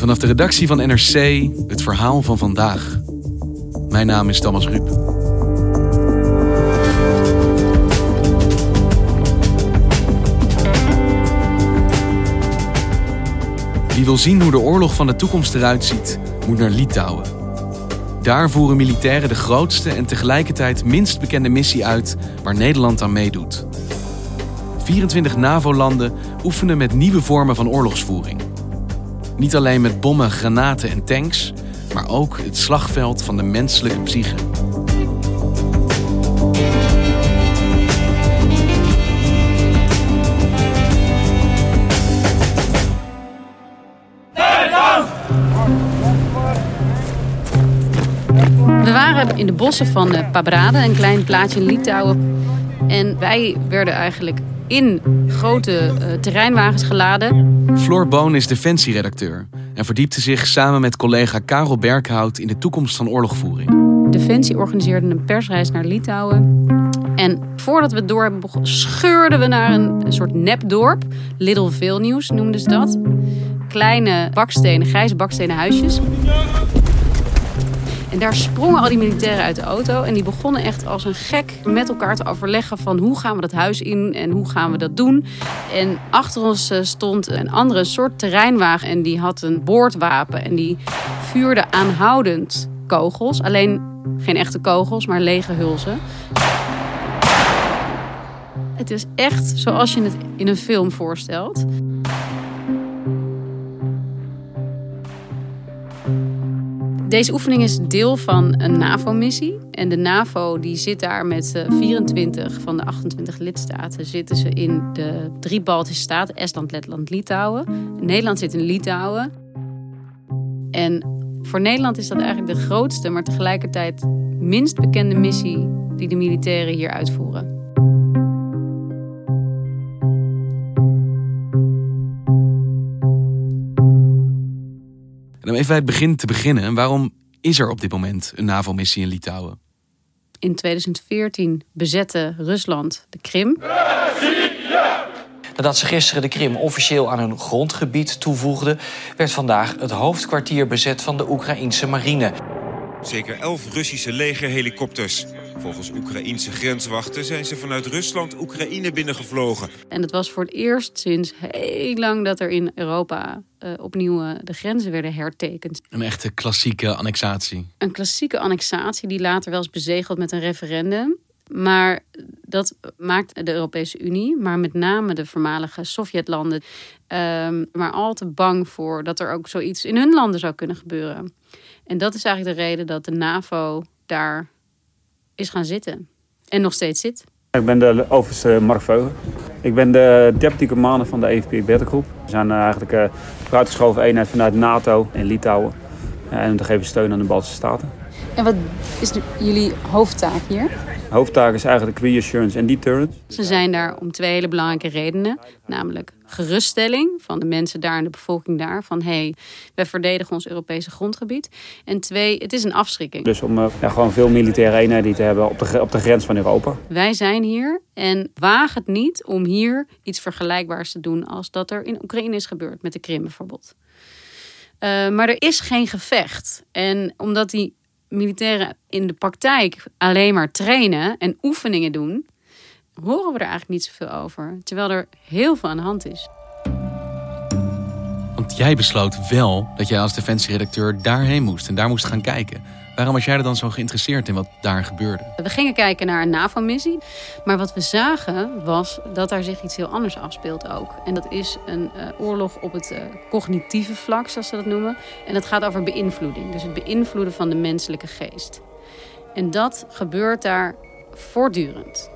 Vanaf de redactie van NRC het verhaal van vandaag. Mijn naam is Thomas Ruip. Wie wil zien hoe de oorlog van de toekomst eruit ziet, moet naar Litouwen. Daar voeren militairen de grootste en tegelijkertijd minst bekende missie uit waar Nederland aan meedoet. 24 NAVO-landen oefenen met nieuwe vormen van oorlogsvoering. Niet alleen met bommen, granaten en tanks, maar ook het slagveld van de menselijke psyche. We waren in de bossen van uh, Pabrade, een klein plaatsje in Litouwen. En wij werden eigenlijk in grote uh, terreinwagens geladen. Floor Boon is defensieredacteur en verdiepte zich samen met collega Karel Berghout in de toekomst van oorlogvoering. Defensie organiseerde een persreis naar Litouwen. En voordat we het door hebben begonnen, scheurden we naar een, een soort nepdorp. Little Vilnius noemden ze dat. Kleine bakstenen, grijze bakstenen huisjes. En daar sprongen al die militairen uit de auto. En die begonnen echt als een gek met elkaar te overleggen van hoe gaan we dat huis in en hoe gaan we dat doen. En achter ons eh, stond een andere soort terreinwagen en die had een boordwapen. En die vuurde aanhoudend kogels. Alleen geen echte kogels, maar lege hulzen. Het is echt zoals je het in een film voorstelt. Deze oefening is deel van een NAVO-missie. En de NAVO die zit daar met 24 van de 28 lidstaten. Zitten ze in de drie Baltische staten: Estland, Letland, Litouwen. Nederland zit in Litouwen. En voor Nederland is dat eigenlijk de grootste, maar tegelijkertijd minst bekende missie die de militairen hier uitvoeren. Om even bij het begin te beginnen, waarom is er op dit moment een NAVO-missie in Litouwen? In 2014 bezette Rusland de Krim. Nadat ze gisteren de Krim officieel aan hun grondgebied toevoegden, werd vandaag het hoofdkwartier bezet van de Oekraïense marine. Zeker elf Russische legerhelikopters. Volgens Oekraïense grenswachten zijn ze vanuit Rusland Oekraïne binnengevlogen. En het was voor het eerst sinds heel lang dat er in Europa uh, opnieuw uh, de grenzen werden hertekend. Een echte klassieke annexatie. Een klassieke annexatie die later wel eens bezegeld met een referendum. Maar dat maakt de Europese Unie, maar met name de voormalige Sovjetlanden, um, maar al te bang voor dat er ook zoiets in hun landen zou kunnen gebeuren. En dat is eigenlijk de reden dat de NAVO daar is gaan zitten. En nog steeds zit. Ik ben de overste Mark Veugen. Ik ben de deputy commander van de EVP Bettergroep. We zijn eigenlijk een vooruitgeschoven eenheid vanuit NATO in Litouwen. En we geven steun aan de Baltische Staten. En wat is de, jullie hoofdtaak hier? Hoofdtaak is eigenlijk reassurance en deterrence. Ze zijn daar om twee hele belangrijke redenen. Namelijk geruststelling van de mensen daar en de bevolking daar. Van hé, hey, wij verdedigen ons Europese grondgebied. En twee, het is een afschrikking. Dus om uh, ja, gewoon veel militaire eenheden te hebben op de, op de grens van Europa. Wij zijn hier en waag het niet om hier iets vergelijkbaars te doen als dat er in Oekraïne is gebeurd. Met de Krim bijvoorbeeld. Uh, maar er is geen gevecht. En omdat die militairen in de praktijk alleen maar trainen en oefeningen doen, horen we er eigenlijk niet zoveel over. Terwijl er heel veel aan de hand is. Want jij besloot wel dat jij als defensieredacteur daarheen moest en daar moest gaan kijken. Waarom was jij er dan zo geïnteresseerd in wat daar gebeurde? We gingen kijken naar een NAVO-missie. Maar wat we zagen was dat daar zich iets heel anders afspeelt ook. En dat is een uh, oorlog op het uh, cognitieve vlak, zoals ze dat noemen. En dat gaat over beïnvloeding. Dus het beïnvloeden van de menselijke geest. En dat gebeurt daar voortdurend.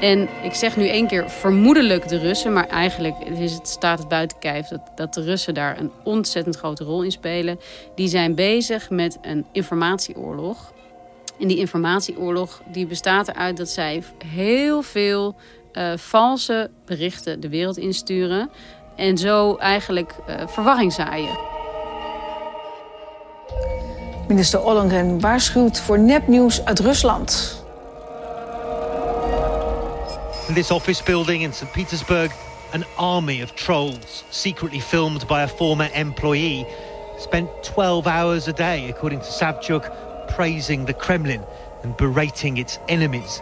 En ik zeg nu één keer vermoedelijk de Russen, maar eigenlijk is het, staat het buiten kijf dat, dat de Russen daar een ontzettend grote rol in spelen. Die zijn bezig met een informatieoorlog. En die informatieoorlog die bestaat eruit dat zij heel veel uh, valse berichten de wereld insturen. En zo eigenlijk uh, verwarring zaaien. Minister Ollongren waarschuwt voor nepnieuws uit Rusland. In this office building in St. Petersburg, an army of trolls, secretly filmed by a former employee, spent 12 hours a day, according to Savchuk, praising the Kremlin and berating its enemies.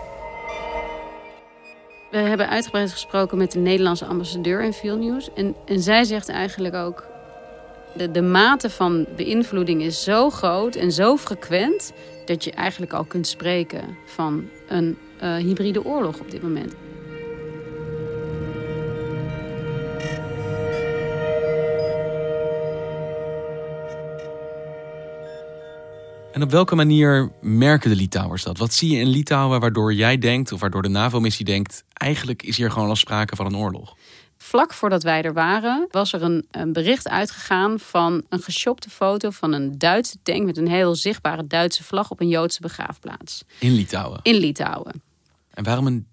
We hebben uitgebreid gesproken met de Nederlandse ambassadeur in Vilnius. En, en zij zegt eigenlijk ook... De, de mate van beïnvloeding is zo groot en zo frequent... dat je eigenlijk al kunt spreken van een uh, hybride oorlog op dit moment. En op welke manier merken de Litouwers dat? Wat zie je in Litouwen waardoor jij denkt, of waardoor de NAVO-missie denkt, eigenlijk is hier gewoon al sprake van een oorlog? Vlak voordat wij er waren, was er een, een, bericht uitgegaan van een geshopte foto van een Duitse tank met een heel zichtbare Duitse vlag op een Joodse begraafplaats. In Litouwen? In Litouwen. En waarom een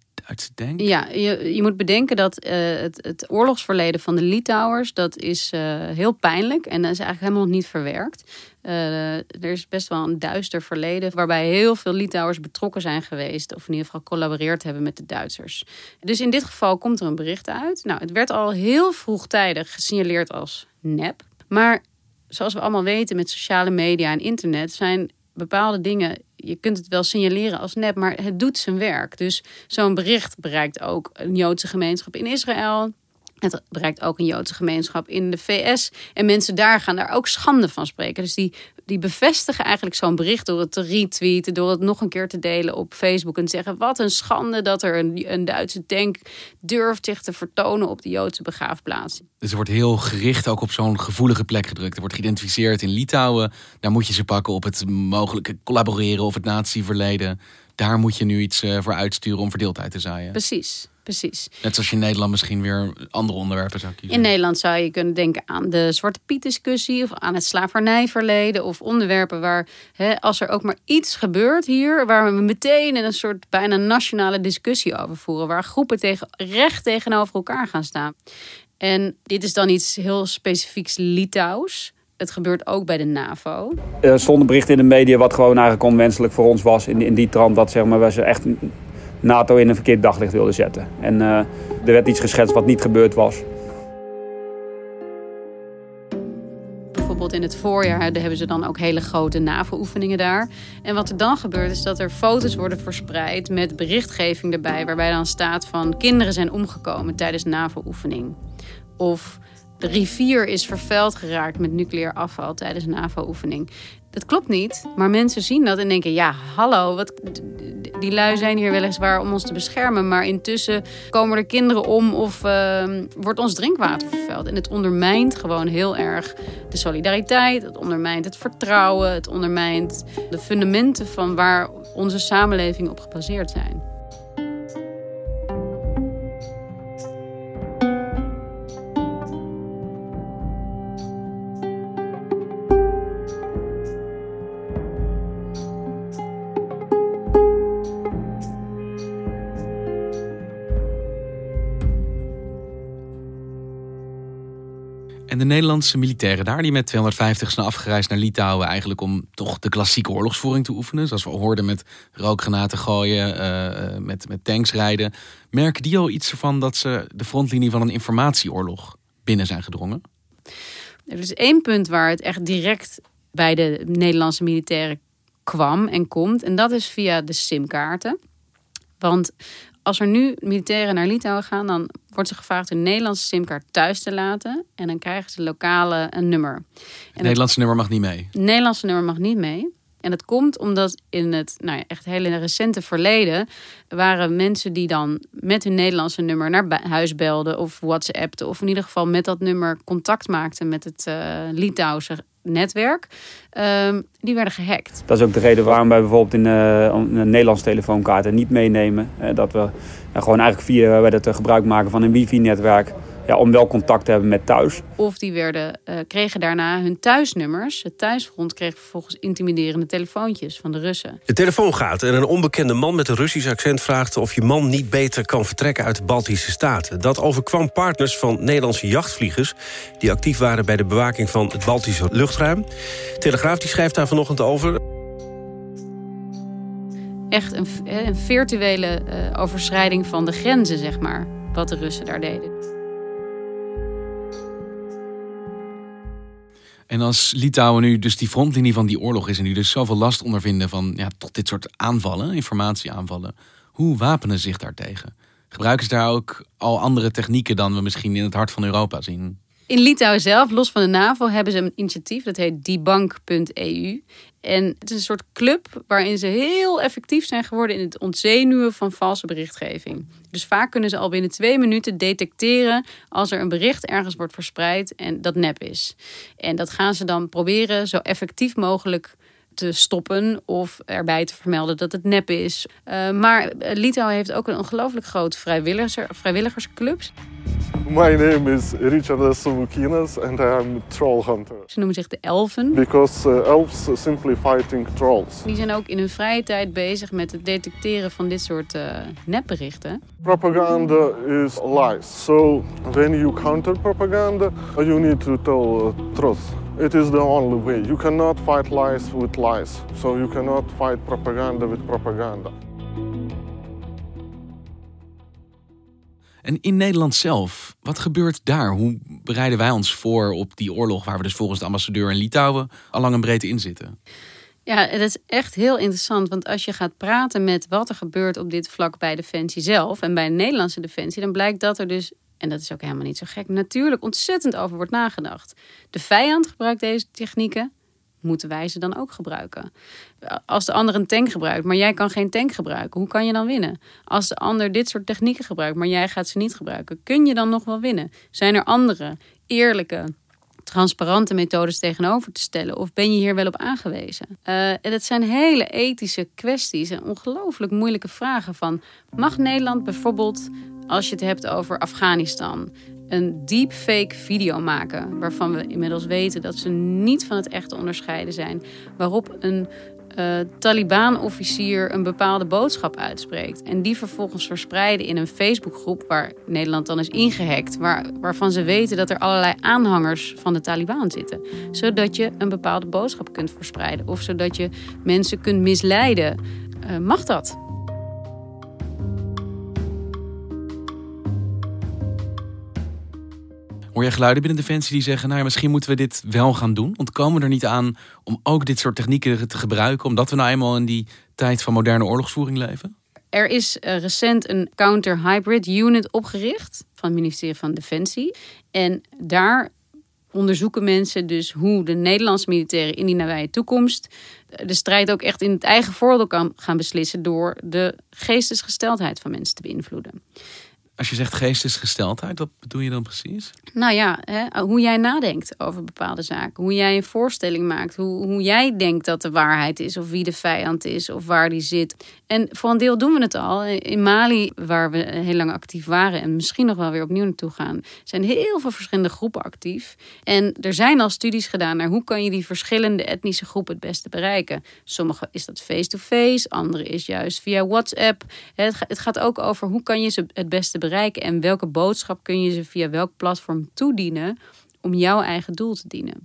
ja, je, je moet bedenken dat uh, het, het oorlogsverleden van de Litouwers... dat is uh, heel pijnlijk en dat is eigenlijk helemaal niet verwerkt. Uh, er is best wel een duister verleden... waarbij heel veel Litouwers betrokken zijn geweest... of in ieder geval collaboreerd hebben met de Duitsers. Dus in dit geval komt er een bericht uit. Nou, het werd al heel vroegtijdig gesignaleerd als nep. Maar zoals we allemaal weten met sociale media en internet... zijn bepaalde dingen je kunt het wel signaleren als nep, maar het doet zijn werk. Dus zo'n bericht bereikt ook een Joodse gemeenschap in Israël. Het bereikt ook een Joodse gemeenschap in de VS. En mensen daar gaan daar ook schande van spreken. Dus die, die bevestigen eigenlijk zo'n bericht door het te retweeten, door het nog een keer te delen op Facebook en te zeggen: wat een schande dat er een, een Duitse tank durft zich te vertonen op de Joodse begraafplaats. Dus er wordt heel gericht ook op zo'n gevoelige plek gedrukt. Er wordt geïdentificeerd in Litouwen. Daar moet je ze pakken op het mogelijke collaboreren of het natieverleden. Daar moet je nu iets eh, voor uitsturen om verdeeldheid te zaaien. Precies precies. Net zoals je in Nederland misschien weer andere onderwerpen zou kiezen. In Nederland zou je kunnen denken aan de Zwarte Piet discussie of aan het slavernijverleden of onderwerpen waar hè, als er ook maar iets gebeurt hier, waar we meteen in een soort bijna nationale discussie over voeren, waar groepen tegen, recht tegenover elkaar gaan staan. En dit is dan iets heel specifieks Litouws. Het gebeurt ook bij de NAVO. Er stonden berichten in de media wat gewoon eigenlijk onwenselijk voor ons was. In, in die trant dat zeg maar, we ze echt NATO in een verkeerd daglicht wilden zetten. En uh, er werd iets geschetst wat niet gebeurd was. Bijvoorbeeld in het voorjaar hebben ze dan ook hele grote NAVO-oefeningen daar. En wat er dan gebeurt is dat er foto's worden verspreid met berichtgeving erbij... waarbij dan staat van kinderen zijn omgekomen tijdens NAVO-oefening. Of de rivier is vervuild geraakt met nucleair afval tijdens een NAVO-oefening. Dat klopt niet, maar mensen zien dat en denken: ja, hallo, wat, die lui zijn hier weliswaar om ons te beschermen, maar intussen komen er kinderen om of uh, wordt ons drinkwater vervuild. En het ondermijnt gewoon heel erg de solidariteit, het ondermijnt het vertrouwen, het ondermijnt de fundamenten van waar onze samenleving op gebaseerd zijn. Nederlandse militairen daar, die met 250 zijn afgereisd naar Litouwen, eigenlijk om toch de klassieke oorlogsvoering te oefenen. Zoals we hoorden met rookgranaten gooien, uh, met, met tanks rijden. Merken die al iets ervan dat ze de frontlinie van een informatieoorlog binnen zijn gedrongen? Er is één punt waar het echt direct bij de Nederlandse militairen kwam en komt. En dat is via de simkaarten. Want als er nu militairen naar Litouwen gaan, dan wordt ze gevraagd een Nederlandse simkaart thuis te laten. En dan krijgen ze lokale een nummer. het Nederlandse nummer mag niet mee? Het Nederlandse nummer mag niet mee. En dat komt omdat in het nou ja, echt hele recente verleden waren mensen die dan met hun Nederlandse nummer naar huis belden of WhatsAppten. Of in ieder geval met dat nummer contact maakten met het uh, Litouwse netwerk. Ehm, die werden gehackt. Dat is ook de reden waarom wij bijvoorbeeld in uh, een Nederlandse telefoonkaarten niet meenemen. dat we gewoon eigenlijk via wij dat gebruik maken van een wifi-netwerk ja, om wel contact te hebben met thuis. Of die werden, uh, kregen daarna hun thuisnummers. Het thuisfront kreeg vervolgens intimiderende telefoontjes van de Russen. De telefoon gaat en een onbekende man met een Russisch accent vraagt... of je man niet beter kan vertrekken uit de Baltische Staten. Dat overkwam partners van Nederlandse jachtvliegers... die actief waren bij de bewaking van het Baltische luchtruim. Telegraaf die schrijft daar vanochtend over echt een, een virtuele uh, overschrijding van de grenzen, zeg maar. Wat de Russen daar deden. En als Litouwen nu dus die frontlinie van die oorlog is... en nu dus zoveel last ondervinden van ja, tot dit soort aanvallen, informatieaanvallen... hoe wapenen zich daartegen? Gebruiken ze daar ook al andere technieken dan we misschien in het hart van Europa zien? In Litouwen zelf, los van de NAVO, hebben ze een initiatief. Dat heet debank.eu. En het is een soort club waarin ze heel effectief zijn geworden in het ontzenuwen van valse berichtgeving. Dus vaak kunnen ze al binnen twee minuten detecteren als er een bericht ergens wordt verspreid en dat nep is. En dat gaan ze dan proberen zo effectief mogelijk te stoppen of erbij te vermelden dat het nep is. Uh, maar Litouwen heeft ook een ongelooflijk groot vrijwilligers, vrijwilligersclubs. My name is Richard Savukinas and I am troll hunter. Ze noemen zich de elfen. Because uh, elves simply fighting trolls. Die zijn ook in hun vrije tijd bezig met het detecteren van dit soort uh, nepberichten. Propaganda is lies. So when you counter propaganda, you need to tell truth. It is the only way. You cannot fight lies with lies. So you cannot fight propaganda with propaganda. En in Nederland zelf, wat gebeurt daar? Hoe bereiden wij ons voor op die oorlog waar we dus volgens de ambassadeur in Litouwen al lang en breed in zitten? Ja, dat is echt heel interessant. Want als je gaat praten met wat er gebeurt op dit vlak bij Defensie zelf en bij de Nederlandse Defensie, dan blijkt dat er dus, en dat is ook helemaal niet zo gek, natuurlijk ontzettend over wordt nagedacht. De vijand gebruikt deze technieken, moeten wij ze dan ook gebruiken? Als de ander een tank gebruikt, maar jij kan geen tank gebruiken, hoe kan je dan winnen? Als de ander dit soort technieken gebruikt, maar jij gaat ze niet gebruiken, kun je dan nog wel winnen? Zijn er andere, eerlijke, transparante methodes tegenover te stellen? Of ben je hier wel op aangewezen? Uh, en het zijn hele ethische kwesties en ongelooflijk moeilijke vragen van... mag Nederland bijvoorbeeld, als je het hebt over Afghanistan een deepfake video maken. Waarvan we inmiddels weten dat ze niet van het echte onderscheiden zijn. Waarop een uh, Taliban-officier een bepaalde boodschap uitspreekt. En die vervolgens verspreiden in een Facebookgroep waar Nederland dan is ingehackt. Waar, waarvan ze weten dat er allerlei aanhangers van de Taliban zitten. Zodat je een bepaalde boodschap kunt verspreiden. Of zodat je mensen kunt misleiden. Uh, mag dat? Hoor je geluiden binnen Defensie die zeggen... nou ja, misschien moeten we dit wel gaan doen? Ontkomen we er niet aan om ook dit soort technieken te gebruiken... omdat we nou eenmaal in die tijd van moderne oorlogsvoering leven? Er is uh, recent een counter-hybrid unit opgericht... van het ministerie van Defensie. En daar onderzoeken mensen dus hoe de Nederlandse militairen... in die nabije toekomst de strijd ook echt in het eigen voordeel kan gaan beslissen... door de geestesgesteldheid van mensen te beïnvloeden. Als je zegt geestesgesteldheid, wat bedoel je dan precies? Nou ja, hè, hoe jij nadenkt over bepaalde zaken. Hoe jij een voorstelling maakt. Hoe, hoe jij denkt dat de waarheid is. Of wie de vijand is. Of waar die zit. En voor een deel doen we het al. In Mali, waar we heel lang actief waren. En misschien nog wel weer opnieuw naartoe gaan. Zijn heel veel verschillende groepen actief. En er zijn al studies gedaan naar hoe kan je die verschillende etnische groepen het beste bereiken. Sommige is dat face-to-face. andere is juist via WhatsApp. Het gaat ook over hoe kan je ze het beste bereiken bereiken en welke boodschap kun je ze via welk platform toedienen om jouw eigen doel te dienen.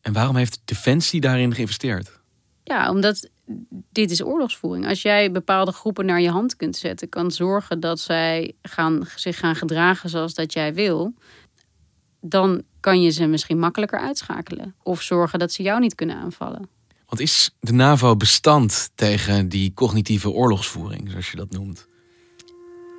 En waarom heeft Defensie daarin geïnvesteerd? Ja, omdat dit is oorlogsvoering. Als jij bepaalde groepen naar je hand kunt zetten, kan zorgen dat zij gaan, zich gaan gedragen zoals dat jij wil, dan kan je ze misschien makkelijker uitschakelen. Of zorgen dat ze jou niet kunnen aanvallen. Want is de NAVO bestand tegen die cognitieve oorlogsvoering, zoals je dat noemt?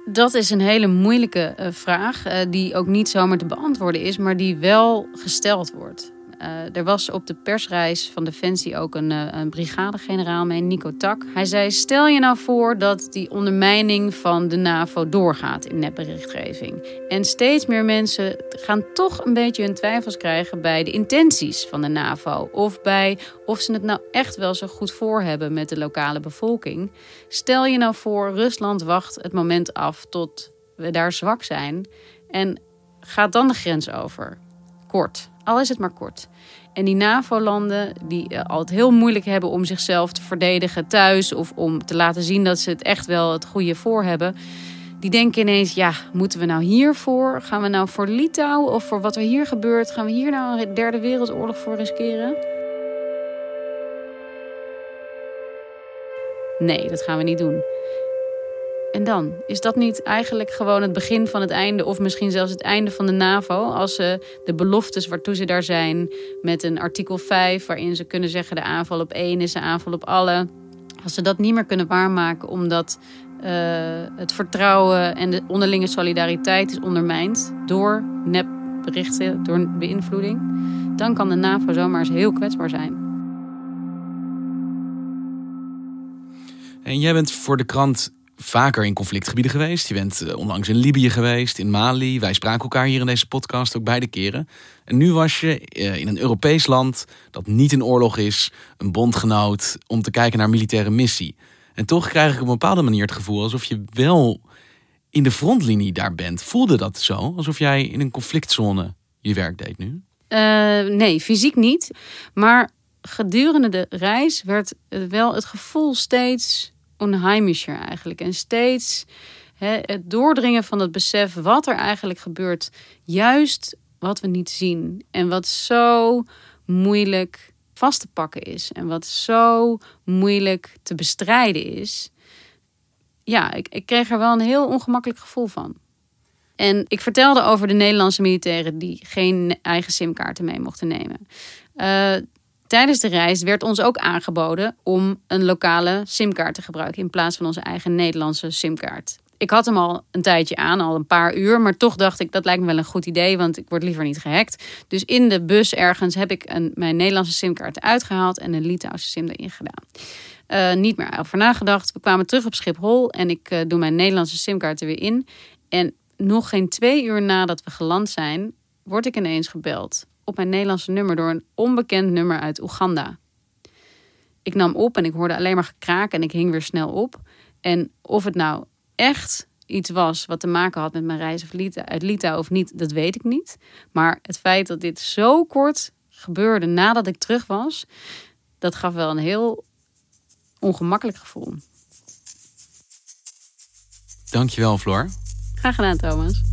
Dat is een hele moeilijke uh, vraag, uh, die ook niet zomaar te beantwoorden is, maar die wel gesteld wordt. Uh, er was op de persreis van Defensie ook een, uh, een brigadegeneraal mee, Nico Tak. Hij zei: Stel je nou voor dat die ondermijning van de NAVO doorgaat in netberichtgeving. En steeds meer mensen gaan toch een beetje hun twijfels krijgen bij de intenties van de NAVO. Of bij of ze het nou echt wel zo goed voor hebben met de lokale bevolking. Stel je nou voor, Rusland wacht het moment af tot we daar zwak zijn. En gaat dan de grens over. Kort. Al is het maar kort. En die NAVO-landen die uh, altijd heel moeilijk hebben om zichzelf te verdedigen thuis of om te laten zien dat ze het echt wel het goede voor hebben, die denken ineens: ja, moeten we nou hiervoor? Gaan we nou voor Litouwen of voor wat er hier gebeurt? Gaan we hier nou een derde wereldoorlog voor riskeren? Nee, dat gaan we niet doen. En dan? Is dat niet eigenlijk gewoon het begin van het einde, of misschien zelfs het einde van de NAVO? Als ze de beloftes waartoe ze daar zijn, met een artikel 5, waarin ze kunnen zeggen: de aanval op één is de aanval op alle. Als ze dat niet meer kunnen waarmaken omdat uh, het vertrouwen en de onderlinge solidariteit is ondermijnd door nepberichten, door beïnvloeding, dan kan de NAVO zomaar eens heel kwetsbaar zijn. En jij bent voor de krant vaker in conflictgebieden geweest. Je bent uh, onlangs in Libië geweest, in Mali. Wij spraken elkaar hier in deze podcast ook beide keren. En nu was je uh, in een Europees land dat niet in oorlog is, een bondgenoot, om te kijken naar militaire missie. En toch krijg ik op een bepaalde manier het gevoel alsof je wel in de frontlinie daar bent. Voelde dat zo? Alsof jij in een conflictzone je werk deed nu? Uh, nee, fysiek niet. Maar gedurende de reis werd wel het gevoel steeds onheimischer eigenlijk. En steeds hè, het doordringen van het besef wat er eigenlijk gebeurt. Juist wat we niet zien. En wat zo moeilijk vast te pakken is. En wat zo moeilijk te bestrijden is. Ja, ik, ik kreeg er wel een heel ongemakkelijk gevoel van. En ik vertelde over de Nederlandse militairen die geen eigen simkaarten mee mochten nemen. Uh, Tijdens de reis werd ons ook aangeboden om een lokale simkaart te gebruiken in plaats van onze eigen Nederlandse simkaart. Ik had hem al een tijdje aan, al een paar uur, maar toch dacht ik dat lijkt me wel een goed idee, want ik word liever niet gehackt. Dus in de bus ergens heb ik een, mijn Nederlandse simkaart uitgehaald en een Litouwse sim erin gedaan. Uh, niet meer over nagedacht. We kwamen terug op Schiphol en ik uh, doe mijn Nederlandse simkaart er weer in. En nog geen twee uur nadat we geland zijn, word ik ineens gebeld op mijn Nederlandse nummer door een onbekend nummer uit Oeganda. Ik nam op en ik hoorde alleen maar gekraak en ik hing weer snel op. En of het nou echt iets was wat te maken had met mijn reis uit Litouwen of niet, dat weet ik niet. Maar het feit dat dit zo kort gebeurde nadat ik terug was, dat gaf wel een heel ongemakkelijk gevoel. Dankjewel, Floor. Graag gedaan, Thomas.